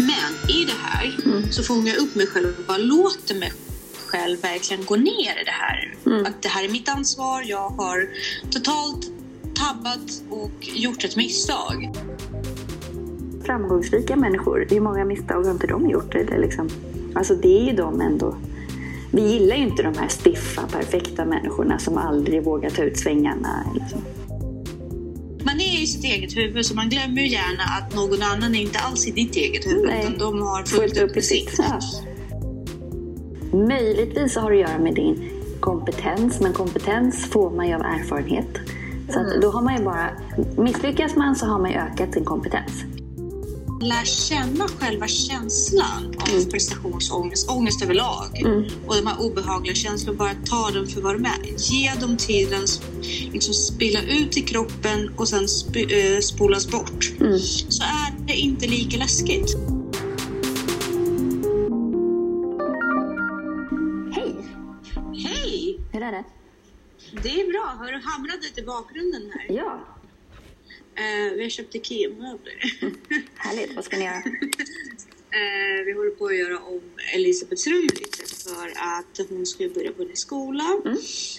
Men i det här Mm. så fångar jag upp mig själv och bara låter mig själv verkligen gå ner i det här. Mm. Att det här är mitt ansvar, jag har totalt tabbat och gjort ett misstag. Framgångsrika människor, hur många misstag har inte de gjort? Eller liksom? Alltså det är ju de ändå. Vi gillar ju inte de här stiffa, perfekta människorna som aldrig vågar ta ut svängarna. Eller så. Man är i sitt eget huvud så man glömmer ju gärna att någon annan är inte alls i ditt eget huvud Nej. utan de har fullt upp i sitt. Ja. Möjligtvis har det att göra med din kompetens, men kompetens får man ju av erfarenhet. Så att då har man ju bara, misslyckas man så har man ju ökat sin kompetens. Lär känna själva känslan av prestationsångest, ångest överlag Mm. och de här obehagliga känslorna, bara ta dem för vad de är. Ge dem tiden, liksom spilla ut i kroppen och sen sp- eh, spolas bort. Mm. Så är det inte lika läskigt. Hej! Hej! Hur är det? Det är bra. Har du hamrat lite i bakgrunden här? Ja, Eh, vi har köpt IKEA-möbler. härligt. Vad ska ni göra? Eh, vi håller på att göra om Elisabeths rum lite för att hon ska börja på en ny skola.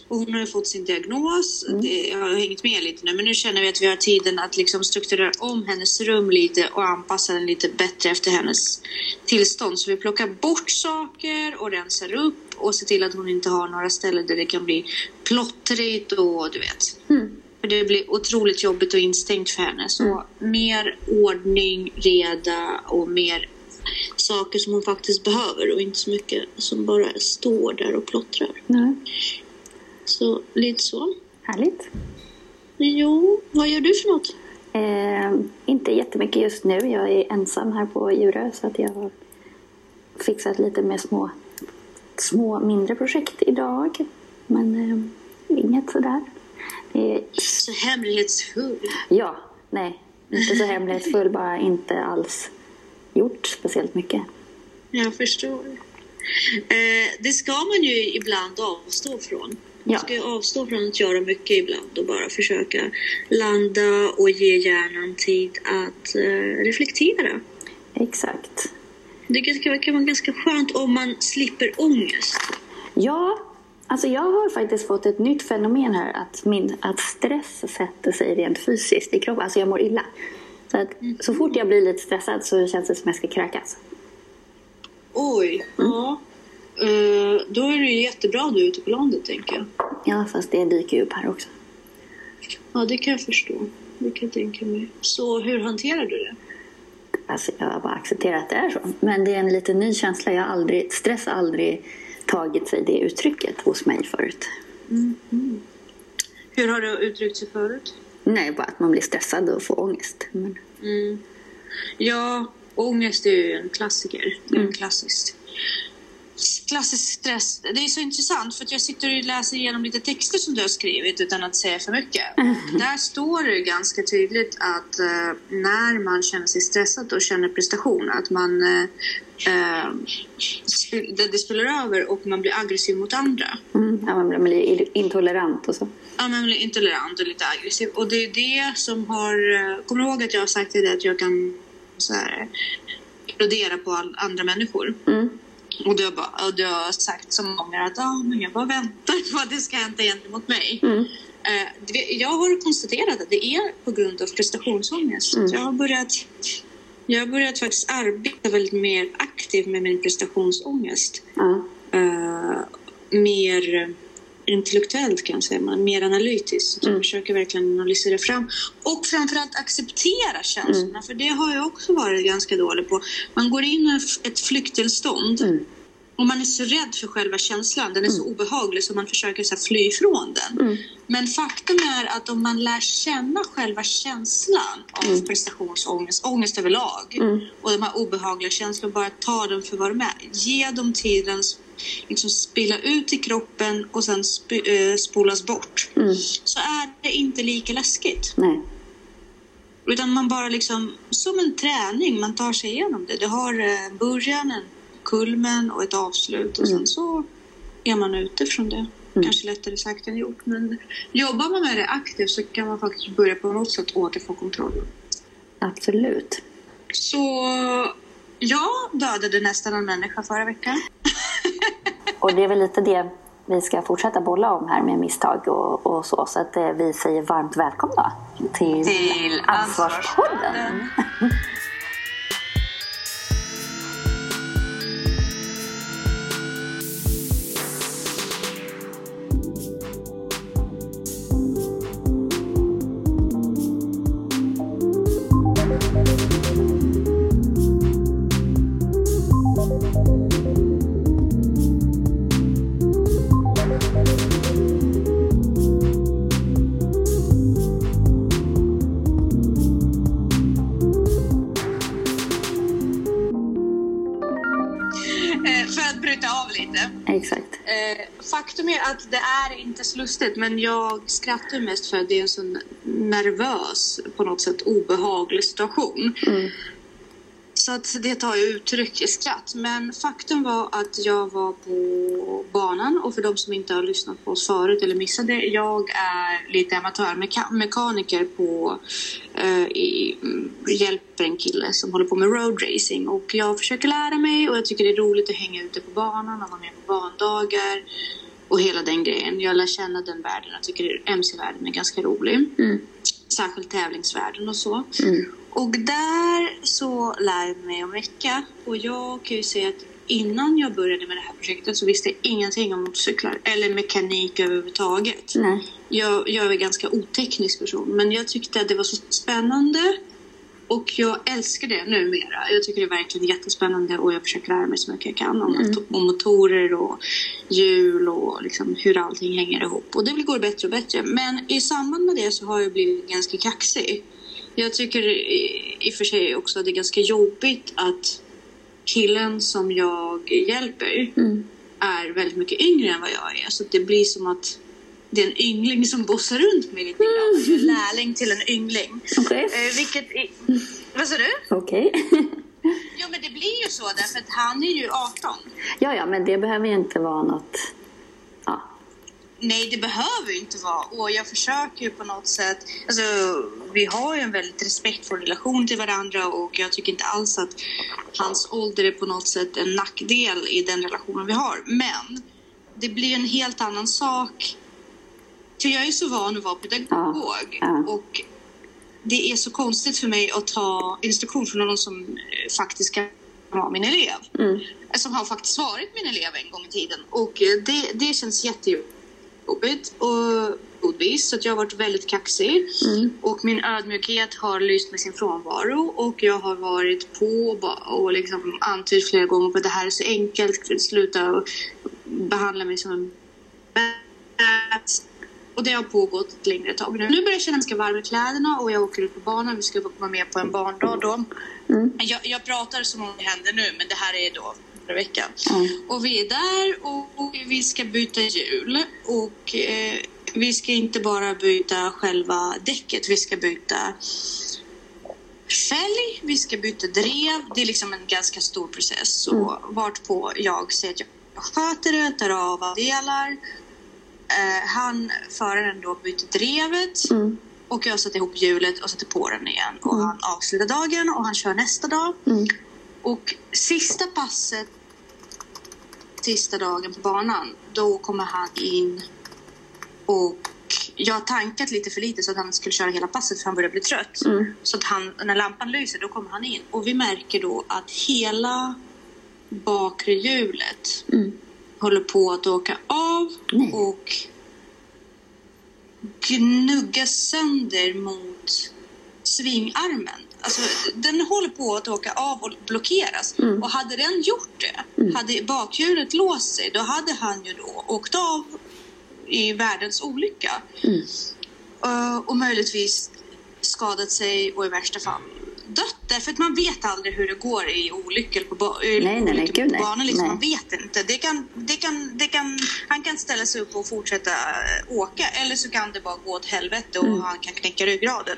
Och hon har ju fått sin diagnos. Det, jag har hängt med lite nu men nu känner vi att vi har tiden att liksom strukturera om hennes rum lite och anpassa den lite bättre efter hennes tillstånd. Så vi plockar bort saker och rensar upp och ser till att hon inte har några ställen där det kan bli plottrigt och du vet. Mm. För det blir otroligt jobbigt och instängt för henne. Så mer ordning, reda och mer saker som hon faktiskt behöver och inte så mycket som bara står där och plottrar. Nej. Så lite så. Härligt. Jo, vad gör du för något? Eh, inte jättemycket just nu. Jag är ensam här på Djurö så att jag har fixat lite med små, små mindre projekt idag. Men eh, inget sådär. Så hemlighetsfull. ja, nej, inte så hemlighetsfull, bara inte alls gjort speciellt mycket. Jag förstår. Eh, det ska man ju ibland avstå från. Man Ja. ska ju avstå från att göra mycket ibland och bara försöka landa och ge hjärnan tid att eh, reflektera. Exakt. Det kan, kan vara ganska skönt om man slipper ångest. Ja, alltså jag har faktiskt fått ett nytt fenomen här. Att, min, att stress sätter sig rent fysiskt i kroppen. Alltså jag mår illa. Så, att, så fort jag blir lite stressad så känns det som att jag ska kräkas. Oj, ja. Eh, då är det ju jättebra du är ute på landet, tänker jag. Ja, fast det dyker ju upp här också. Ja, det kan jag förstå. Det kan jag tänka mig. Så hur hanterar du det? Alltså jag har bara accepterat att det är så. Men det är en lite ny känsla. Jag har aldrig, stress har aldrig tagit sig det uttrycket hos mig förut. Hur har det uttryckt sig förut? Nej, bara att man blir stressad och får ångest. Men, Mm. Ja, ångest är ju en klassiker. Är en klassiskt. Klassisk stress. Det är så intressant för att jag sitter och läser igenom lite texter som du har skrivit utan att säga för mycket. Där står det ganska tydligt att eh, när man känner sig stressad och känner prestation, att man sp- det, spiller över och man blir aggressiv mot andra. mm, ja, man blir intolerant och så. Ja, man blir intolerant och lite aggressiv. Och det är det som har... eh, Kommer du ihåg att jag har sagt till dig att jag kan så här, explodera på all, andra människor? Mm. Och du har, bara, och du har sagt så många att ah, men jag bara väntar på att det ska hända gentemot mig. Mm. Eh, jag har konstaterat att det är på grund av prestationsångest. Mm. Jag, har börjat, jag har börjat faktiskt arbeta väldigt mer aktivt med min prestationsångest. Ja. Eh, mer intellektuellt kan jag säga, mer analytiskt. Jag försöker verkligen analysera fram och framförallt acceptera känslorna, för det har jag också varit ganska dålig på. Man går in i ett flykttillstånd Mm. Och man är så rädd för själva känslan, den är så obehaglig så man försöker så fly ifrån den. Mm. Men faktum är att om man lär känna själva känslan av prestationsångest, ångest överlag Mm. och de här obehagliga känslorna, bara ta dem för vad de är. Ge dem tiden, liksom spilla ut i kroppen och sen sp- eh, spolas bort. Mm. Så är det inte lika läskigt. Nej. Utan man bara liksom, som en träning, man tar sig igenom det. Du har eh, början, en kulmen och ett avslut och sen så är man ute från det. Kanske lättare sagt än gjort, men jobbar man med det aktivt så kan man faktiskt börja på något sätt återfå kontrollen. Absolut. Så jag dödade nästan en människa förra veckan. Och det är väl lite det vi ska fortsätta bolla om här med misstag och, och så. Så att eh, vi säger varmt välkomna till, Till Ansvarspodden. faktum är att det är inte så lustigt men jag skrattar mest för att det är en sån nervös, på något sätt obehaglig situation. Så att det tar ju uttryck i skratt. Men faktum var att jag var på banan och för de som inte har lyssnat på oss förut eller missat det. Jag är lite amatörmekaniker på eh, i, mm, hjälper en kille som håller på med roadracing och jag försöker lära mig och jag tycker det är roligt att hänga ute på banan och vara med på bandagar och hela den grejen. Jag lär känna den världen. Jag tycker MC-världen är ganska rolig. Mm. Särskilt tävlingsvärlden och så. Mm. Och där så lär jag mig om mycket. Och jag kan ju säga att innan jag började med det här projektet så visste jag ingenting om motorcyklar eller mekanik överhuvudtaget. Nej. Jag, jag är en ganska oteknisk person men jag tyckte att det var så spännande och jag älskar det numera. Jag tycker det är verkligen jättespännande och jag försöker lära mig så mycket jag kan om, Mm. om motorer och hjul och liksom hur allting hänger ihop. Och det går bättre och bättre. Men i samband med det så har jag blivit ganska kaxig. Jag tycker i, och för sig också att det är ganska jobbigt att killen som jag hjälper Mm. är väldigt mycket yngre än vad jag är. Så det blir som att det är en yngling som bossar runt mig lite grann. Jag är lärling till en yngling. Okej. Eh, vilket är... Vad sa du? Okej. Jo men det blir ju så därför att han är ju 18. ja, ja, men det behöver ju inte vara något... Ja. Nej det behöver ju inte vara och jag försöker ju på något sätt, alltså vi har ju en väldigt respektfull relation till varandra och jag tycker inte alls att hans ålder är på något sätt en nackdel i den relationen vi har. Men det blir en helt annan sak. För jag är så van att vara pedagog Ja, och det är så konstigt för mig att ta instruktion från någon som eh, faktiskt kan vara min elev. Mm. Som har faktiskt varit min elev en gång i tiden. Och eh, det, det känns jättejobbigt och godvis. Så att jag har varit väldigt kaxig. Mm. Och min ödmjukhet har lyst med sin frånvaro. Och jag har varit på och liksom antytt flera gånger att det här är så enkelt. Sluta behandla mig som en bäst. Och det har pågått ett längre tag nu. Nu börjar jag känna mig varm i kläderna och jag åker ut på banan. Vi ska vara med på en barndag då. Mm. Jag, jag pratar som om det händer nu, men det här är då förra veckan. Mm. Och vi är där och, och vi ska byta hjul. Och eh, vi ska inte bara byta själva däcket, vi ska byta fälg, vi ska byta drev. Det är liksom en ganska stor process. Så vart på jag säger att jag sköter det, tar av delar. Eh, han, föraren då, byter drevet. Mm. Och jag sätter ihop hjulet och sätter på den igen. Och Mm. han avslutar dagen och han kör nästa dag. Mm. Och sista passet, sista dagen på banan, då kommer han in och jag har tankat lite för lite så att han skulle köra hela passet för han börjar bli trött. Mm. Så att han, när lampan lyser då kommer han in och vi märker då att hela bakre hjulet Mm. Håller på att åka av Nej. och gnugga sönder mot svingarmen. Alltså, den håller på att åka av och blockeras. Mm. Och hade den gjort det, Mm. hade bakhjulet låst sig, då hade han ju då åkt av i världens olycka. Mm. Eh, och möjligtvis skadat sig och i värsta fall dött. Därför att man vet aldrig hur det går i olyckor på, ba- nej, nej, olyckor gud, på nej. banan. Liksom. Nej. Man vet inte. Det kan, det kan, det kan, han kan ställa sig upp och fortsätta eh, åka eller så kan det bara gå åt helvete och Mm. han kan knäcka ryggraden.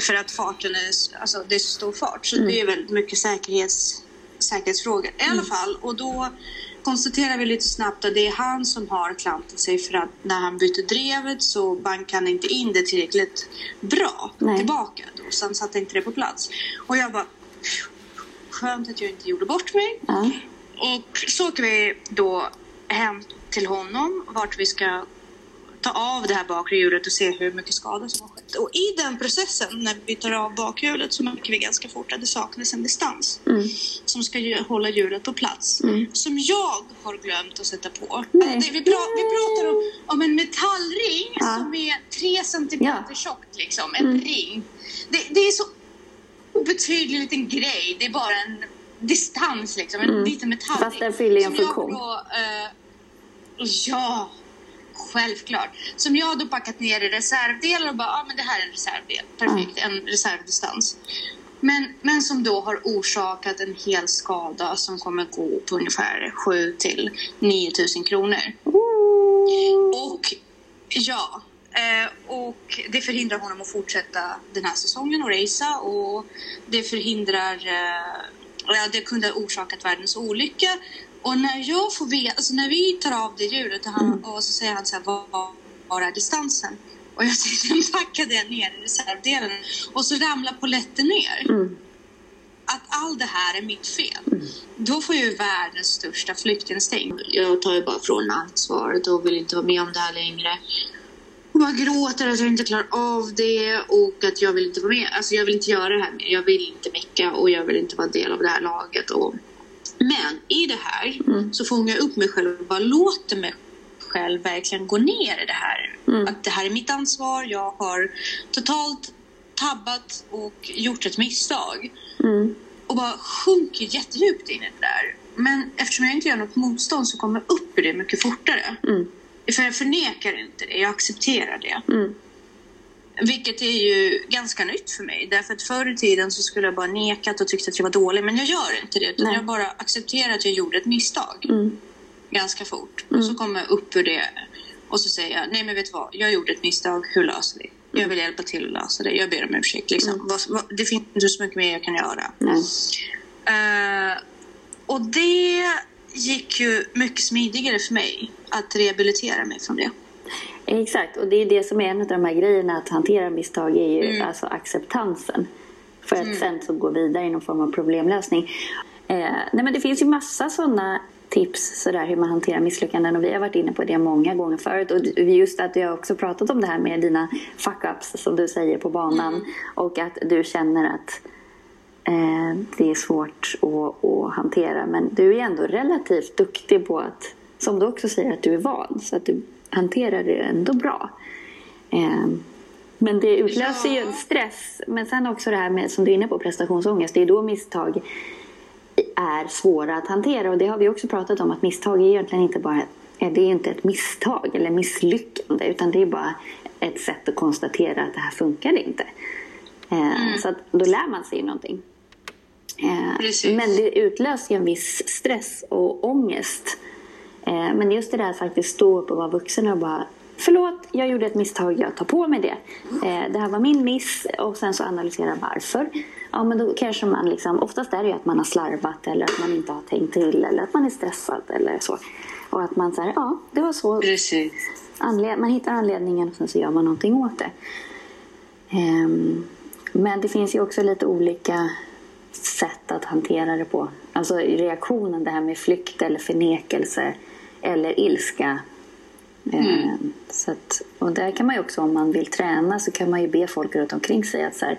För att farten är, alltså, det är så stor fart. Så Mm. det är väldigt mycket säkerhets, säkerhetsfrågor. I alla fall, och då konstaterar vi lite snabbt att det är han som har klantat sig för att när han bytte drevet så bankade han inte in det tillräckligt bra Nej. tillbaka. Så han satte inte det på plats. Och jag bara... skönt att jag inte gjorde bort mig. Ja. Och så åker vi då hem till honom vart vi ska ta av det här bakre hjulet och se hur mycket skada som har skett. Och i den processen, när vi tar av bakhjulet, så märker vi ganska fort att det saknas en distans Mm. som ska hålla hjulet på plats. Som jag har glömt att sätta på. Nej. Vi, pra, vi pratar om, om en metallring Ja. som är tre centimeter Ja. tjockt. Liksom, en ring. Det, det är så obetydlig liten grej. Det är bara en distans, liksom, en liten metallring. Fast den fyller en funktion. Då, eh, ja, självklart. Som jag då packat ner i reservdelar och bara, ja ah, men det här är en reservdel. Perfekt, en reservdistans. Men, men som då har orsakat en hel skada som kommer gå på ungefär 7 till 9 000 kronor. Och ja, och det förhindrar honom att fortsätta den här säsongen och racea och det förhindrar, eh, ja det kunde ha orsakat världens olycka. Och när jag får veta, alltså när vi tar av det djuret och, han, och så säger han så här, vad, var är distansen? Och jag säger, den packade jag ner i reservdelen och så ramlar poletten ner Mm. att allt det här är mitt fel. Då får ju världens största flyktinstinkt. Jag tar ju bara från ansvaret och vill inte vara med om det här längre. Och bara gråter att jag inte klarar av det och att jag vill inte vara med. Alltså jag vill inte göra det här mer. Jag vill inte mecka och jag vill inte vara del av det här laget. Och... Men i det här så fångar jag upp mig själv och bara låter mig själv verkligen gå ner i det här. Att det här är mitt ansvar. Jag har totalt tabbat och gjort ett misstag Mm. och bara sjunker jättedjupt in i det där. Men eftersom jag inte gör något motstånd så kommer jag upp i det mycket fortare. Mm. För jag förnekar inte det, jag accepterar det. Mm. Vilket är ju ganska nytt för mig. Därför att förr i tiden så skulle jag bara nekat och tyckt att jag var dålig. Men jag gör inte det. Utan Nej. jag bara accepterar att jag gjorde ett misstag. Mm. Ganska fort. Och så kommer jag upp ur det. Och så säger jag, nej men vet du vad? Jag gjorde ett misstag, hur löser vi? Jag vill hjälpa till att lösa det. Jag ber om ursäkt. Liksom. Vad, vad, det finns inte så mycket mer jag kan göra. Nej. Eh, och det gick ju mycket smidigare för mig att rehabilitera mig från det. Exakt, och det är det som är en av de här grejerna att hantera misstag är ju alltså acceptansen. För att sen så gå vidare i någon form av problemlösning. Eh, nej men det finns ju massa sådana tips sådär hur man hanterar misslyckanden och vi har varit inne på det många gånger förut. Och just att jag har också pratat om det här med dina fuck-ups som du säger på banan och att du känner att det är svårt att, att hantera. Men du är ändå relativt duktig på att, som du också säger, att du är van. Så att du hanterar det ändå bra. Eh, men det utlöser ju en stress. Men sen också det här med, som du är inne på, prestationsångest. Det är då misstag är svåra att hantera. Och det har vi också pratat om, att misstag är egentligen inte bara eh, det är inte ett misstag eller misslyckande utan det är bara ett sätt att konstatera att det här funkar inte. Eh, Så att då lär man sig någonting. Eh, men det utlöser ju en viss stress och ångest. Eh, men just det där att faktiskt stå upp och vara vuxen och bara Förlåt, jag gjorde ett misstag, jag tar på mig det. Eh, det här var min miss och sen så analysera varför. Ja, men då kanske man liksom, oftast är det ju att man har slarvat eller att man inte har tänkt till eller att man är stressad eller så. Och att man säger, ja, det var så. Precis. Anled- man hittar anledningen och sen så gör man någonting åt det. Ehm, men det finns ju också lite olika sätt att hantera det på. Alltså reaktionen, det här med flykt eller förnekelse eller ilska. Ehm, så att, och där kan man ju också, om man vill träna, så kan man ju be folk runt omkring sig att så här,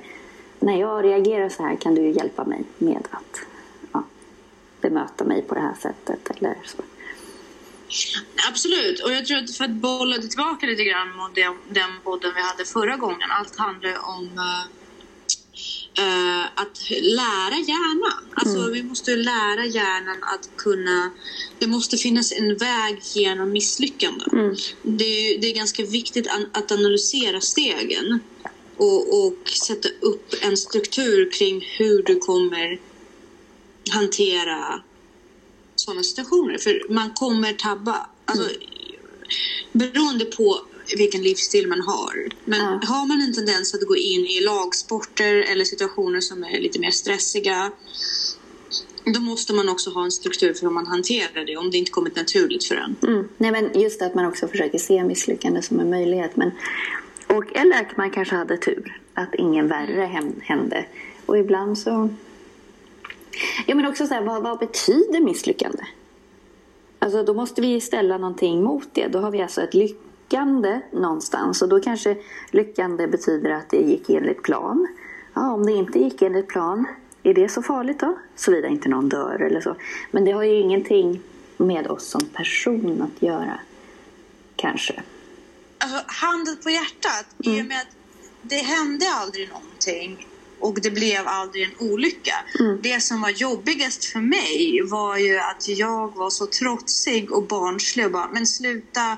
när jag reagerar så här kan du ju hjälpa mig med att ja, bemöta mig på det här sättet eller så. Absolut, och jag tror att för att bolla tillbaka lite grann mot den, den podden vi hade förra gången. Allt handlar om eh, att lära hjärnan. Alltså vi måste lära hjärnan att kunna... Det måste finnas en väg genom misslyckanden. Det, är, det är ganska viktigt an, att analysera stegen och, och sätta upp en struktur kring hur du kommer hantera sådana situationer. För man kommer tabba. Alltså, Beroende på vilken livsstil man har. Men Ja. har man en tendens att gå in i lagsporter eller situationer som är lite mer stressiga då måste man också ha en struktur för hur man hanterar det om det inte kommit naturligt för en. Mm. Nej, men just att man också försöker se misslyckande som en möjlighet. Men, och, eller att man kanske hade tur, att ingen värre hände. Och ibland så Ja, men också så här, vad, vad betyder misslyckande? Alltså då måste vi ställa någonting mot det. Då har vi alltså ett lyckande någonstans och då kanske lyckande betyder att det gick enligt plan. Ja, om det inte gick enligt plan, är det så farligt då? Såvida inte någon dör eller så. Men det har ju ingenting med oss som person att göra, kanske. Alltså, handen på hjärtat, mm. i och med att det hände aldrig någonting och det blev aldrig en olycka. Mm. Det som var jobbigast för mig var ju att jag var så trotsig och barnslig och bara, men sluta,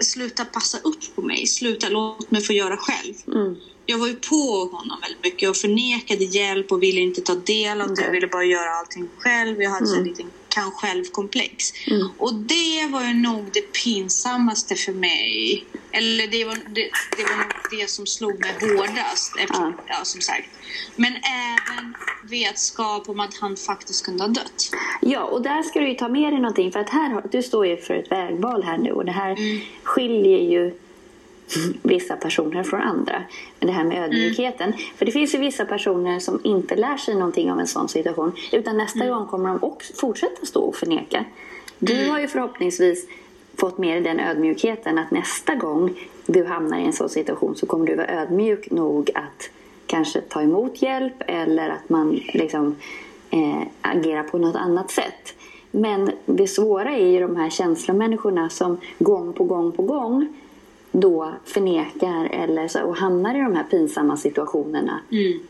sluta passa upp på mig, sluta låt mig få göra själv. Mm. Jag var ju på honom väldigt mycket och förnekade hjälp och ville inte ta del av det. Jag ville bara göra allting själv. Jag hade mm. en liten kan självkomplex. Mm. Och det var ju nog det pinsammaste för mig. Eller det var, det, det var nog det som slog mig hårdast. Eftersom, ja. ja. som sagt. Men även vetskap om att han faktiskt kunde ha dött. Ja, och där ska du ju ta med dig någonting. För att här, du står ju för ett vägval här nu och det här mm. skiljer ju vissa personer från andra. Men det här med ödmjukheten. Mm. För det finns ju vissa personer som inte lär sig någonting av en sån situation. Utan nästa mm. gång kommer de också fortsätta stå och förneka. Du mm. har ju förhoppningsvis fått med dig den ödmjukheten att nästa gång du hamnar i en sån situation så kommer du vara ödmjuk nog att kanske ta emot hjälp eller att man liksom eh, agerar på något annat sätt. Men det svåra är ju de här känslomänniskorna som gång på gång på gång då förnekar eller så, och hamnar i de här pinsamma situationerna mm.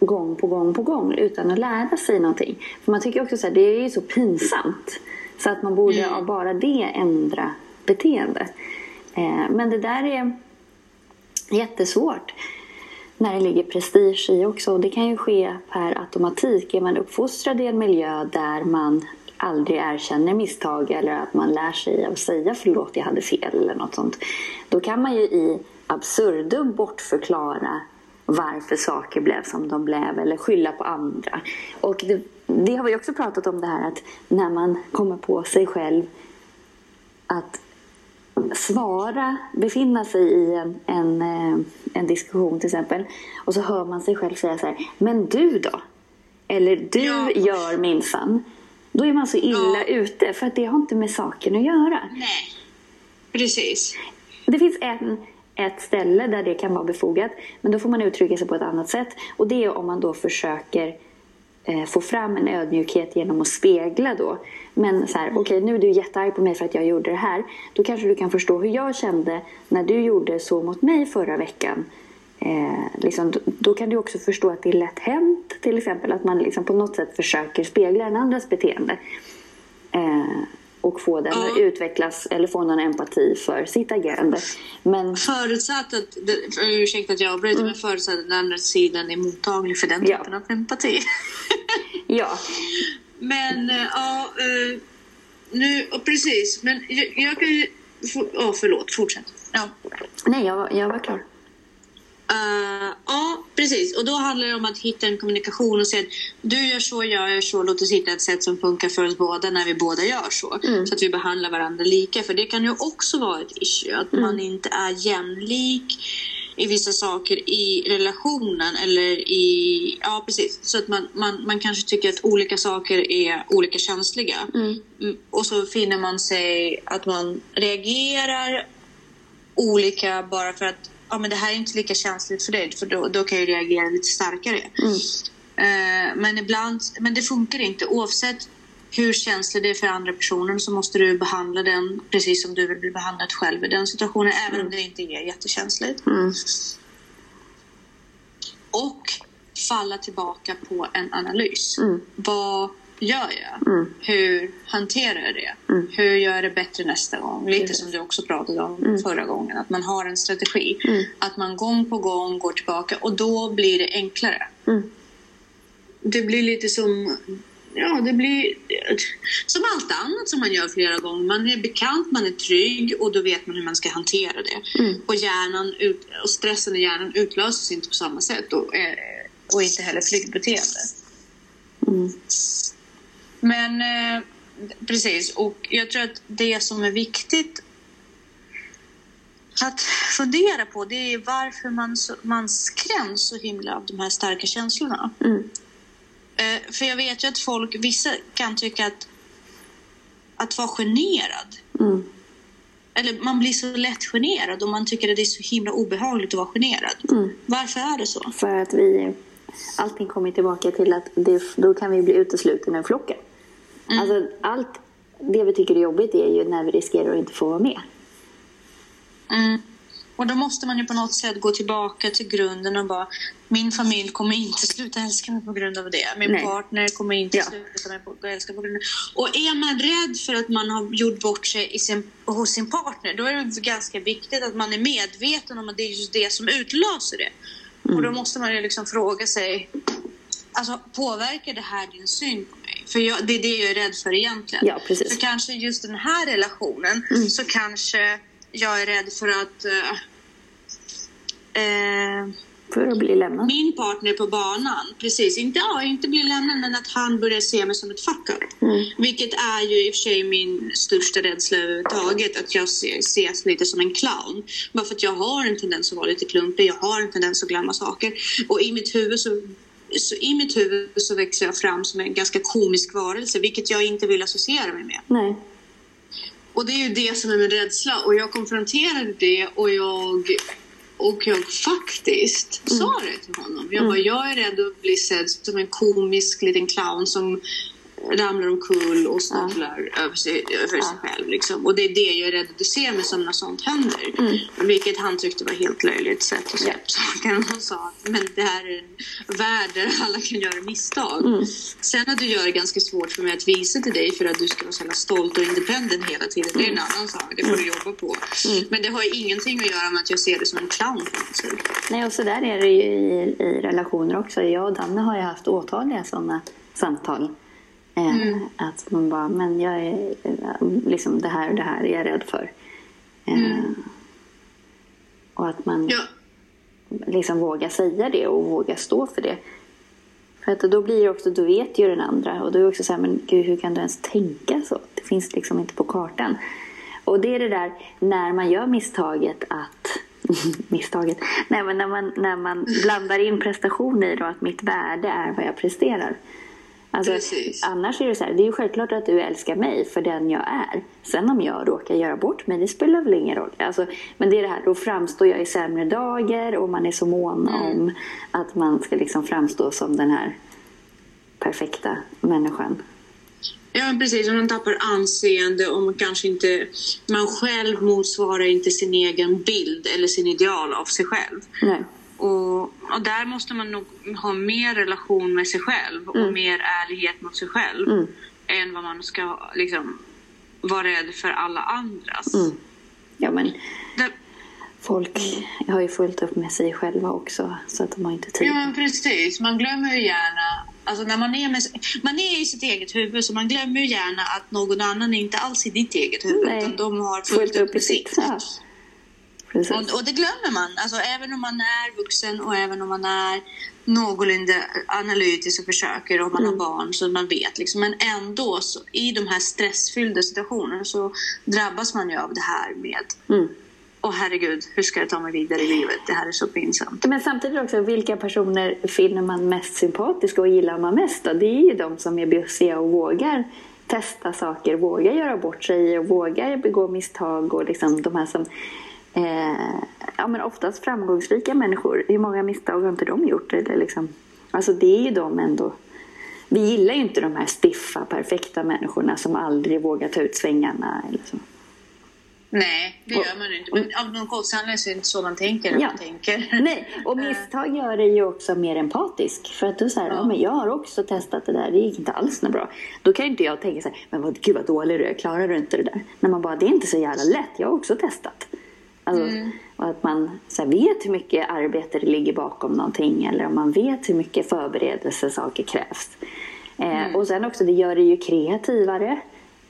gång på gång på gång utan att lära sig någonting. För man tycker också att det är så pinsamt så att man borde mm. av bara det ändra beteende. Eh, men det där är jättesvårt när det ligger prestige i också. Det kan ju ske per automatik. Är man uppfostrad i en miljö där man aldrig erkänner misstag eller att man lär sig att säga förlåt, jag hade fel eller något sånt. Då kan man ju i absurdum bortförklara varför saker blev som de blev eller skylla på andra. Och det, det har vi också pratat om det här att när man kommer på sig själv att svara, befinna sig i en, en, eh, en diskussion till exempel och så hör man sig själv säga så här, men du då? Eller du ja. gör minsann. Då är man så illa ja. ute för att det har inte med saken att göra. Nej, precis. Det finns en, ett ställe där det kan vara befogat men då får man uttrycka sig på ett annat sätt och det är om man då försöker eh, få fram en ödmjukhet genom att spegla då. Men så här, okej okay, nu är du jättearg på mig för att jag gjorde det här. Då kanske du kan förstå hur jag kände när du gjorde så mot mig förra veckan. Eh, liksom, då, då, kan du också förstå att det är lätt hänt, till exempel att man liksom på något sätt försöker spegla en andras beteende. Eh, och få den ja. att utvecklas eller få någon empati för sitt agerande. Men... Förutsatt att, ursäkta att jag avbryter, mm. men förutsatt att den andra sidan är mottaglig för den typen ja. av empati. ja. Men eh, ja, uh, nu, precis, men jag, jag kan ju, oh, förlåt, fortsätt. Ja. Nej, jag, jag var klar. Uh, ja, precis. Och då handlar det om att hitta en kommunikation och säga att du gör så, jag gör så. Låt oss hitta ett sätt som funkar för oss båda när vi båda gör så. Mm. Så att vi behandlar varandra lika. För det kan ju också vara ett issue. Att mm. man inte är jämlik i vissa saker i relationen eller i... Ja, precis. Så att man, man, man kanske tycker att olika saker är olika känsliga. Mm. mm och så finner man sig att man reagerar olika bara för att ja, men det här är inte lika känsligt för dig, för då, då kan jag reagera lite starkare. Mm. Uh, men ibland, men det funkar inte. Oavsett hur känslig det är för andra personer så måste du behandla den precis som du vill bli behandlad själv i den situationen, mm. även om det inte är jättekänsligt. Mm. Och falla tillbaka på en analys. Mm. Vad gör jag? Mm. Hur hanterar jag det? Mm. Hur gör jag det bättre nästa gång? Lite som du också pratade om mm. förra gången. Att man har en strategi. Mm. Att man gång på gång går tillbaka och då blir det enklare. Mm. Det blir lite som Ja, det blir som allt annat som man gör flera gånger. Man är bekant, man är trygg och då vet man hur man ska hantera det. Mm. Och, hjärnan ut, och stressen i hjärnan utlöses inte på samma sätt och, eh, och inte heller flyktbeteende. Mm. Men eh, precis, och jag tror att det som är viktigt att fundera på det är varför man, så, man skräms så himla av de här starka känslorna. Mm. Eh, för jag vet ju att folk, vissa kan tycka att att vara generad. Mm. Eller man blir så lätt generad och man tycker att det är så himla obehagligt att vara generad. Mm. Varför är det så? För att vi... Allting kommer tillbaka till att det, då kan vi bli uteslutna ur flocken. Mm. Alltså allt det vi tycker är jobbigt är ju när vi riskerar att inte få vara med. Mm. Och då måste man ju på något sätt gå tillbaka till grunden och bara min familj kommer inte sluta älska mig på grund av det. Min Nej. partner kommer inte Ja. sluta mig på, älska på grund av det. Och är man rädd för att man har gjort bort sig i sin, hos sin partner då är det ganska viktigt att man är medveten om att det är just det som utlöser det. Och Mm. då måste man ju liksom fråga sig Alltså påverkar det här din syn på mig? För jag, det är det jag är rädd för egentligen. Ja, precis. Så kanske just den här relationen Mm. så kanske jag är rädd för att eh, eh, För att bli lämnad. min partner på banan, precis, inte, ja, inte blir lämnad men att han börjar se mig som ett fuck up. Mm. Vilket är ju i och för sig min största rädsla överhuvudtaget, att jag se- ses lite som en clown. Bara för att jag har en tendens att vara lite klumpig, jag har en tendens att glömma saker. Och i mitt huvud så så i mitt huvud så växer jag fram som en ganska komisk varelse, vilket jag inte vill associera mig med. Nej. Och det är ju det som är min rädsla. Och jag konfronterade det och jag, och jag faktiskt sa det till honom. Jag bara, jag är rädd att bli sedd som en komisk liten clown som ramlar omkull och snubblar över, sig, över sig själv. Liksom. Och det är det jag är rädd att du ser mig som när sånt händer. Vilket han tyckte var helt löjligt sätt att se på saken. Han sa att men det här är en värld där alla kan göra misstag. Sen att du gör det ganska svårt för mig att visa till dig för att du ska vara så jävla stolt och independent hela tiden. Det är en annan sak. Det får du jobba på. Men det har ju ingenting att göra med att jag ser det som en clown. Nej, och så där är det ju i, i relationer också. Jag och Danne har ju haft åtaliga sådana samtal. Eh, Att man bara, men jag är liksom det här och det här är jag rädd för. Eh, Och att man Ja. liksom vågar säga det och vågar stå för det. För att då blir det också, då vet ju den andra och då är det också så här, men gud hur kan du ens tänka så? Det finns liksom inte på kartan. Och det är det där när man gör misstaget att misstaget. Nej men när man, när man blandar in prestation i och att mitt värde är vad jag presterar. Alltså, Precis. annars är det så här, det är ju självklart att du älskar mig för den jag är. Sen om jag råkar göra bort mig, det spelar väl ingen roll. Alltså, men det är det här, då framstår jag i sämre dagar och man är så mån om att man ska liksom framstå som den här perfekta människan. Ja, precis. Om man tappar anseende och man kanske inte... Man själv motsvarar inte sin egen bild eller sin ideal av sig själv. Nej. Och, och där måste man nog ha mer relation med sig själv och mer ärlighet mot sig själv. Mm. Än vad man ska liksom vara rädd för alla andras. Mm. Ja men Det, folk har ju fullt upp med sig själva också så att de har inte tid. ja, men precis. Man glömmer ju gärna... Alltså när man är, med, man är i sitt eget huvud så man glömmer ju gärna att någon annan är inte alls i ditt eget huvud. Nej. Utan de har fullt upp med sitt. Ja. Och, och det glömmer man. Alltså, även om man är vuxen och även om man är någorlunda analytisk och försöker och man Mm. har barn så man vet. Liksom. Men ändå, så, i de här stressfyllda situationerna så drabbas man ju av det här med Mm. Åh herregud, hur ska jag ta mig vidare i livet? Det här är så pinsamt. Men samtidigt också, vilka personer finner man mest sympatiska och gillar man mest då? Det är ju de som är bjussiga och vågar testa saker, vågar göra bort sig och vågar begå misstag och liksom de här som eh, ja, men oftast framgångsrika människor. Hur många misstag har inte de gjort? Eller liksom, alltså det är ju de ändå. Vi gillar ju inte de här stiffa, perfekta människorna som aldrig vågar ta ut svängarna. Eller så. Nej, det gör man inte. Men av någon konstig anledning så är det inte så man tänker. Ja. Man tänker. Nej, och misstag gör dig ju också mer empatisk. För att du säger, ja. men jag har också testat det där, det gick inte alls något bra. Då kan ju inte jag tänka så här, men vad, gud vad dålig du är, klarar du inte det där? När man bara, det är inte så jävla lätt, jag har också testat. Alltså, Och att man så här, vet hur mycket arbete det ligger bakom någonting eller om man vet hur mycket förberedelse saker krävs. Eh, Och sen också, det gör dig ju kreativare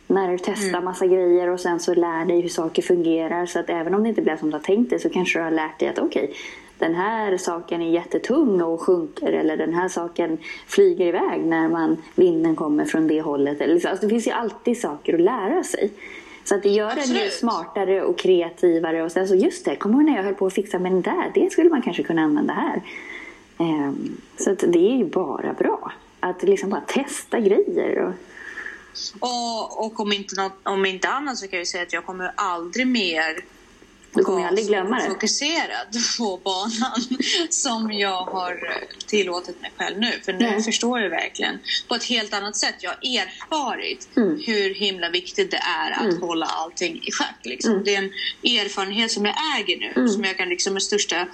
när du testar massa grejer och sen så lär dig hur saker fungerar. Så att även om det inte blir som du har tänkt dig så kanske du har lärt dig att okej, den här saken är jättetung och sjunker eller den här saken flyger iväg när man, vinden kommer från det hållet. Eller. Alltså, det finns ju alltid saker att lära sig. Så att det gör en ju Absolut. smartare och kreativare. Och sen så just det, kommer du när jag höll på att fixa med den där? Det skulle man kanske kunna använda här. Ehm, så att det är ju bara bra. Att liksom bara testa grejer. Och... Och, och om, inte något, om inte annat så kan jag säga att jag kommer aldrig mer du kommer aldrig glömma det. fokuserad på banan som jag har tillåtit mig själv nu. För nu Nej. förstår jag verkligen på ett helt annat sätt. Jag har erfarit Mm. hur himla viktigt det är att hålla allting i schack. Liksom. Mm. Det är en erfarenhet som jag äger nu. Mm. Som jag kan liksom med största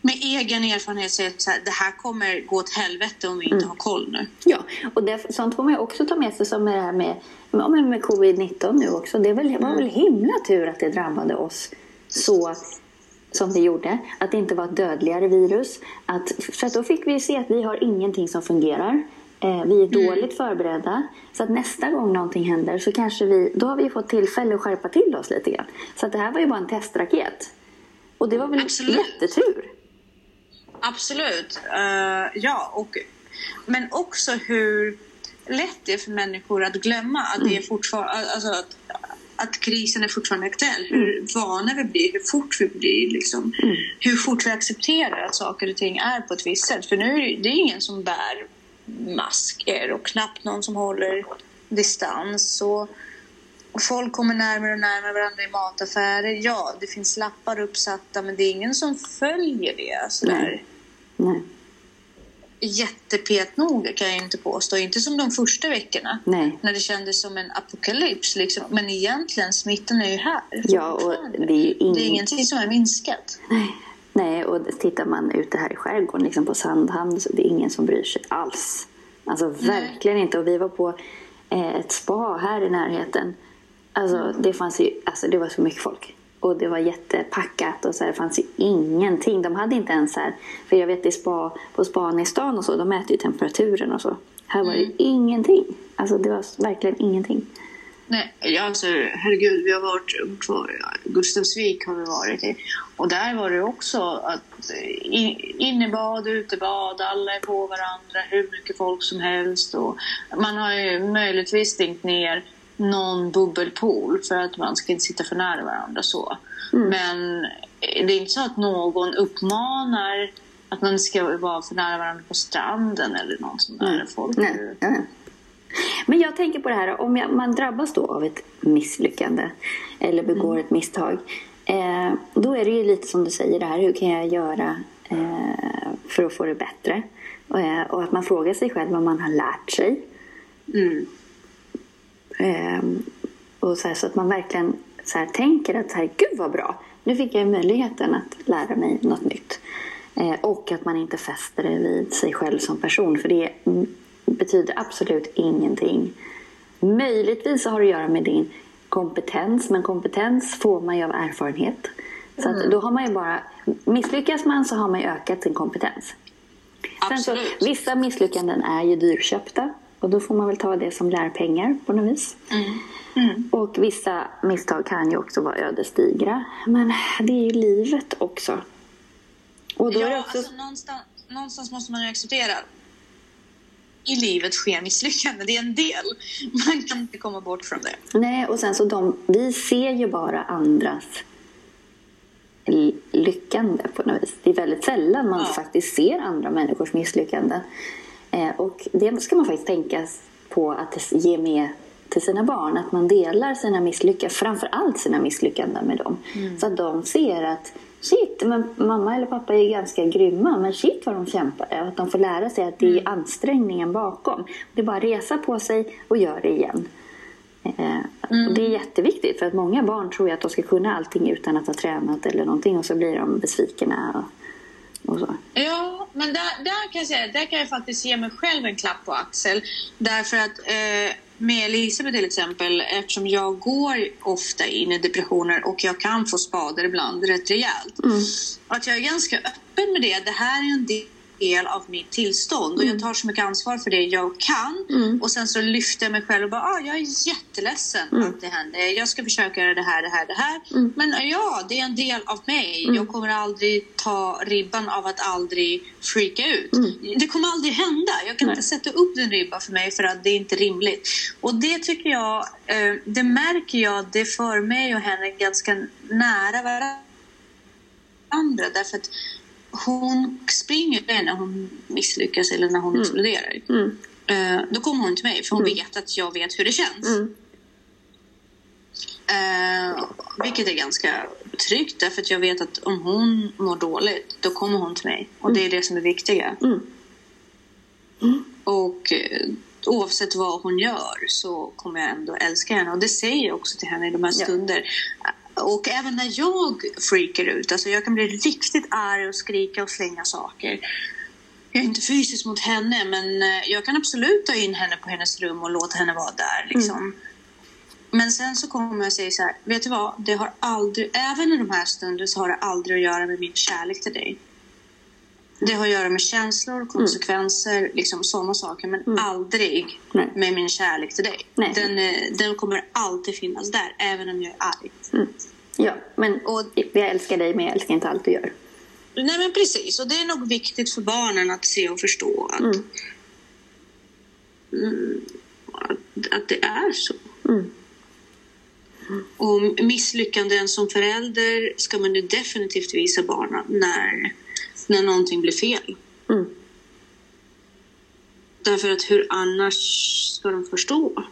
med egen erfarenhet säga att här, det här kommer gå åt helvete om vi Mm. inte har koll nu. Ja, och det, sånt får man också ta med sig som det här med, ja, men med covid-19 nu också. Det var väl, var väl himla tur att det drabbade oss så som det gjorde. Att det inte var ett dödligare virus. Att, för att då fick vi se att vi har ingenting som fungerar. Eh, vi är dåligt förberedda. Så att nästa gång någonting händer så kanske vi, då har vi fått tillfälle att skärpa till oss lite grann. Så att det här var ju bara en testraket. Och det var väl Absolut. jättetur. Absolut. Eh, ja, och, men också hur lätt det är för människor att glömma att, det är fortfarande, alltså att, att krisen är fortfarande aktuell. Hur vana vi blir, hur fort vi blir. Liksom. Hur fort vi accepterar att saker och ting är på ett visst sätt. För nu är det, ingen som bär masker och knappt någon som håller distans. Och, och folk kommer närmare och närmare varandra i mataffärer. Ja, det finns lappar uppsatta men det är ingen som följer det. Sådär. Nej. Nej. Jättepetnoga kan jag inte påstå. Inte som de första veckorna. Nej. När det kändes som en apokalyps. Liksom. Men egentligen, smittan är ju här. Ja, och det är ing- det är ingenting som är minskat. Nej. Nej, och tittar man ute här i skärgården liksom på Sandhamn så det är ingen som bryr sig alls. Alltså verkligen inte. Och vi var på eh, ett spa här i närheten. Alltså det fanns ju, alltså det var så mycket folk. Och det var jättepackat och så här, det fanns ju ingenting. De hade inte ens så här, för jag vet i spa, på span i stan och så, de mäter ju temperaturen och så. Här var det ingenting. Alltså det var verkligen ingenting. Nej, alltså, herregud, vi har varit på Gustavsvik har vi varit i. Och där var det också att eh, innebad, utebad, alla är på varandra, hur mycket folk som helst. Och man har ju möjligtvis stängt ner någon bubbelpool för att man ska inte sitta för nära varandra så. Men det är inte så att någon uppmanar att man ska vara för nära varandra på stranden eller något sånt där. Folk är Nej. Men jag tänker på det här, om jag, man drabbas då av ett misslyckande eller begår ett misstag. Eh, då är det ju lite som du säger det här, hur kan jag göra eh, för att få det bättre? Eh, och att man frågar sig själv vad man har lärt sig. Mm. Eh, och så, här, så att man verkligen så här, tänker att så här, gud vad bra, nu fick jag möjligheten att lära mig något nytt. Eh, och att man inte fäster det vid sig själv som person, för det mm, betyder absolut ingenting. Möjligtvis har det att göra med din kompetens, men kompetens får man ju av erfarenhet. Så att då har man ju bara, misslyckas man så har man ju ökat sin kompetens. Sen så, vissa misslyckanden är ju dyrköpta och då får man väl ta det som lärpengar på något vis. Mm. Och vissa misstag kan ju också vara ödesdigra. Men det är ju livet också. Och då är det Ja, också... alltså någonstans, någonstans måste man ju acceptera i livet sker misslyckanden. Det är en del. Man kan inte komma bort från det. Nej, och sen så de, vi ser ju bara andras lyckande på något vis. Det är väldigt sällan man Ja. faktiskt ser andra människors misslyckanden. Eh, och det ska man faktiskt tänka på att ge med till sina barn. Att man delar sina misslyckanden, framför allt sina misslyckanden med dem. Så att de ser att shit, men mamma eller pappa är ganska grymma, men shit vad de kämpar. Och att de får lära sig att det är ansträngningen bakom. Det är bara att resa på sig och göra det igen. Och det är jätteviktigt för att många barn tror att de ska kunna allting utan att ha tränat eller någonting och så blir de besvikna. Ja, men där, där kan jag säga, där kan jag faktiskt ge mig själv en klapp på axel. Därför att eh, med Elisabeth till exempel, eftersom jag går ofta in i depressioner och jag kan få skador ibland rätt rejält. Att jag är ganska öppen med det. Det här är en del av mitt tillstånd och jag tar så mycket ansvar för det jag kan. Och sen så lyfter jag mig själv och bara, ah, jag är jätteledsen att det händer. Jag ska försöka göra det här, det här, det här. Men ja, det är en del av mig. Jag kommer aldrig ta ribban av att aldrig freaka ut. Det kommer aldrig hända. Jag kan Nej. inte sätta upp den ribban för mig för att det är inte rimligt. Och det tycker jag, eh, det märker jag, det för mig och henne ganska nära varandra. Därför att hon springer när hon misslyckas eller när hon exploderar. Mm. Eh, då kommer hon till mig för hon vet att jag vet hur det känns. Mm. Eh, vilket är ganska tryggt därför att jag vet att om hon mår dåligt då kommer hon till mig. Och det är det som är viktiga. Mm. Och eh, oavsett vad hon gör så kommer jag ändå älska henne. Och det säger jag också till henne i de här Ja. Och även när jag freakar ut, alltså jag kan bli riktigt arg och skrika och slänga saker. Jag är inte fysisk mot henne men eh, jag kan absolut ta in henne på hennes rum och låta henne vara där. Liksom. Men sen så kommer jag säga så här, vet du vad? Det har aldrig, även i de här stunderna så har det aldrig att göra med min kärlek till dig. Det har att göra med känslor, konsekvenser, liksom sådana saker. Men aldrig Nej. med min kärlek till dig. Nej. Den, eh, den kommer alltid finnas där, även om jag är arg. Mm. Ja, men Och- jag älskar dig men jag älskar inte allt du gör. Nej men precis, och det är nog viktigt för barnen att se och förstå att, Mm. mm, att, att det är så. Mm. Och misslyckanden som förälder ska man definitivt visa barnen när, när någonting blir fel. Mm. Därför att hur annars ska de förstå?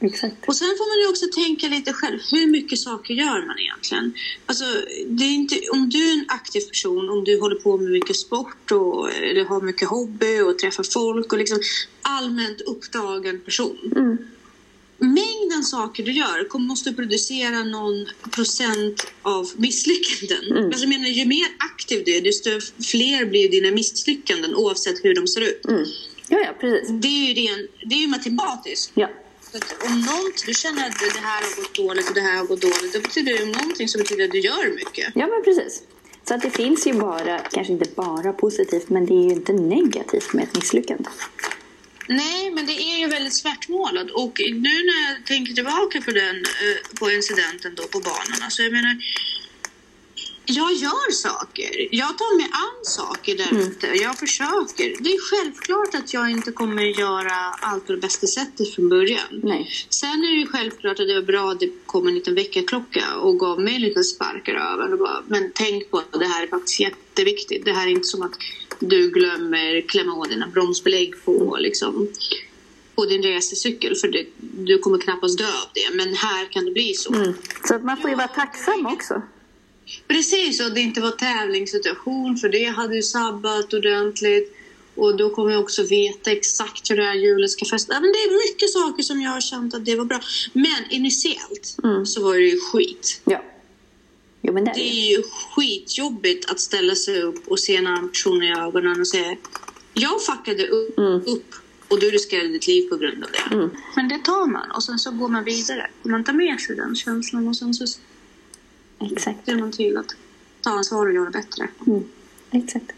Exakt. Och sen får man ju också tänka lite själv, hur mycket saker gör man egentligen? Alltså, det är inte, om du är en aktiv person, om du håller på med mycket sport och eller har mycket hobby och träffar folk och liksom allmänt upptagen person. Mm. Mängden saker du gör måste producera någon procent av misslyckanden. Mm. Alltså, jag menar, ju mer aktiv du är, desto fler blir dina misslyckanden oavsett hur de ser ut. Mm. Ja, ja, precis. Det är ju, ren, det är ju matematiskt. Ja. Om något, du känner att det här har gått dåligt och det här har gått dåligt, då betyder det någonting som betyder att du gör mycket. ja, men precis. Så att det finns ju bara, kanske inte bara positivt, men det är ju inte negativt med ett misslyckande. Nej, men det är ju väldigt svartmålat. Och nu när jag tänker tillbaka på den, eh, på incidenten då på banorna så jag menar, jag gör saker. Jag tar mig an saker där ute. Jag försöker. Det är självklart att jag inte kommer göra allt på det bästa sättet från början. Nej. Sen är det självklart att det var bra att det kom en liten väckarklocka och gav mig en liten spark i röven. Men tänk på att det här är faktiskt jätteviktigt. Det här är inte som att du glömmer klämma åt dina bromsbelägg på, liksom, på din racercykel. För det, du kommer knappast dö av det. Men här kan det bli så. Mm. Så att man får ju vara tacksam också. Precis, och det inte var tävlingssituation för det hade ju sabbat ordentligt. Och då kommer jag också veta exakt hur det här hjulet ska fästa. Men det är mycket saker som jag har känt att det var bra. Men initiellt Mm. så var det ju skit. Ja. Jo, men det är det. är ju skitjobbigt att ställa sig upp och se en annan person i ögonen och säga Jag fuckade upp, Mm. upp och du riskerade ditt liv på grund av det. Mm. Men det tar man och sen så går man vidare. Man tar med sig den känslan och sen så Exakt. ser man till att ta ansvar och göra bättre. Mm. Exakt.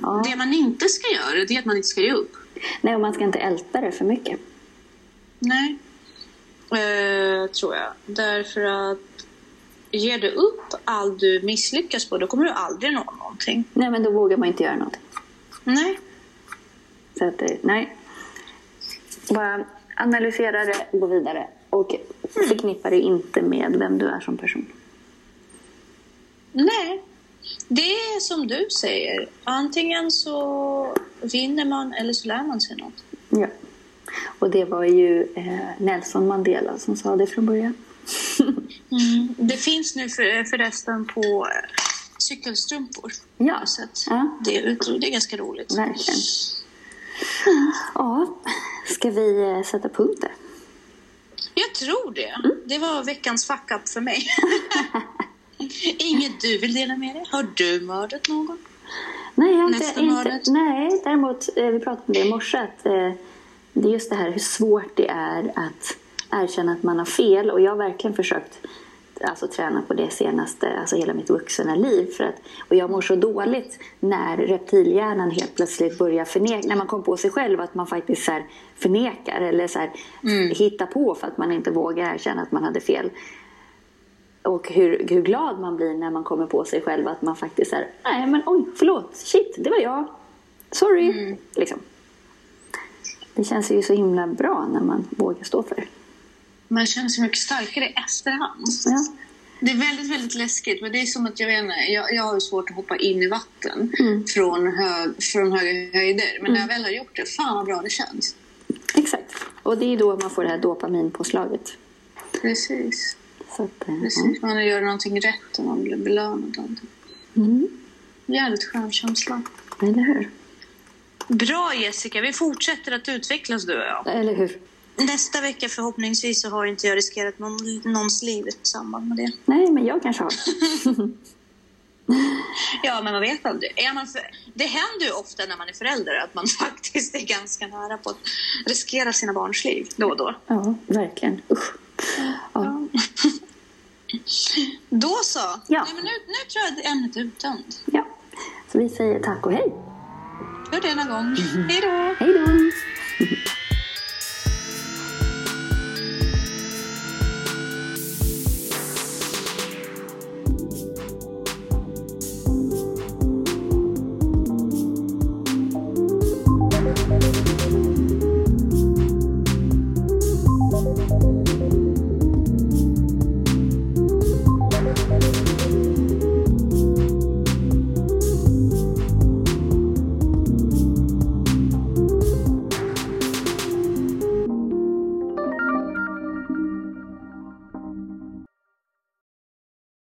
Ja. Det man inte ska göra det är att man inte ska ge upp. Nej, och man ska inte älta det för mycket. Nej. Eh, tror jag. Därför att ger du upp allt du misslyckas på då kommer du aldrig nå någonting. Nej, men då vågar man inte göra någonting. Nej. Så att, eh, nej. Bara analysera det, gå vidare och förknippa det inte med vem du är som person. Nej. Det är som du säger. Antingen så vinner man eller så lär man sig något. Ja. Och det var ju eh, Nelson Mandela som sa det från början. Det finns nu för, förresten på eh, cykelstrumpor. Ja. Sett Ja. det utrop. Det är ganska roligt. Verkligen. Ja, ska vi eh, sätta punkt där? Jag tror det. Det var veckans fuck up för mig. Inget du vill dela med dig? Har du mördat någon? Nej, jag inte, inte, nej, däremot, eh, vi pratade om det i morse, att eh, det är just det här hur svårt det är att erkänna att man har fel. Och jag har verkligen försökt alltså, träna på det senaste, alltså hela mitt vuxna liv. För att, och jag mår så dåligt när reptilhjärnan helt plötsligt börjar förneka, när man kommer på sig själv att man faktiskt så här, förnekar eller så här, hittar på för att man inte vågar erkänna att man hade fel. Och hur, hur glad man blir när man kommer på sig själv att man faktiskt är nej men oj, förlåt, shit, det var jag. Sorry. Liksom. Det känns ju så himla bra när man vågar stå för det. Man känner sig mycket starkare i efterhand. Ja. Det är väldigt, väldigt läskigt. Men det är som att jag vet inte, jag, jag har svårt att hoppa in i vatten Mm. från, hög, från höga höjder. Men när jag väl har gjort det, fan vad bra det känns. Exakt. Och det är då man får det här dopaminpåslaget. Precis. Så att, eh, Precis. Man gör någonting rätt och man blir belönad. mm. Jävligt skön känsla. Eller hur? Bra Jessica, vi fortsätter att utvecklas du och jag. Eller hur? Nästa vecka förhoppningsvis så har inte jag riskerat någon, någons liv i samband med det. Nej, men jag kanske har. Ja, men man vet aldrig. Är man för... Det händer ju ofta när man är förälder att man faktiskt är ganska nära på att riskera sina barns liv då och då. Ja, verkligen. Usch. Ja. Då så. Ja. Nej, men nu, nu tror jag att ämnet är uttömt. ja. Så vi säger tack och hej. För denna gång. Hej då! Hej då!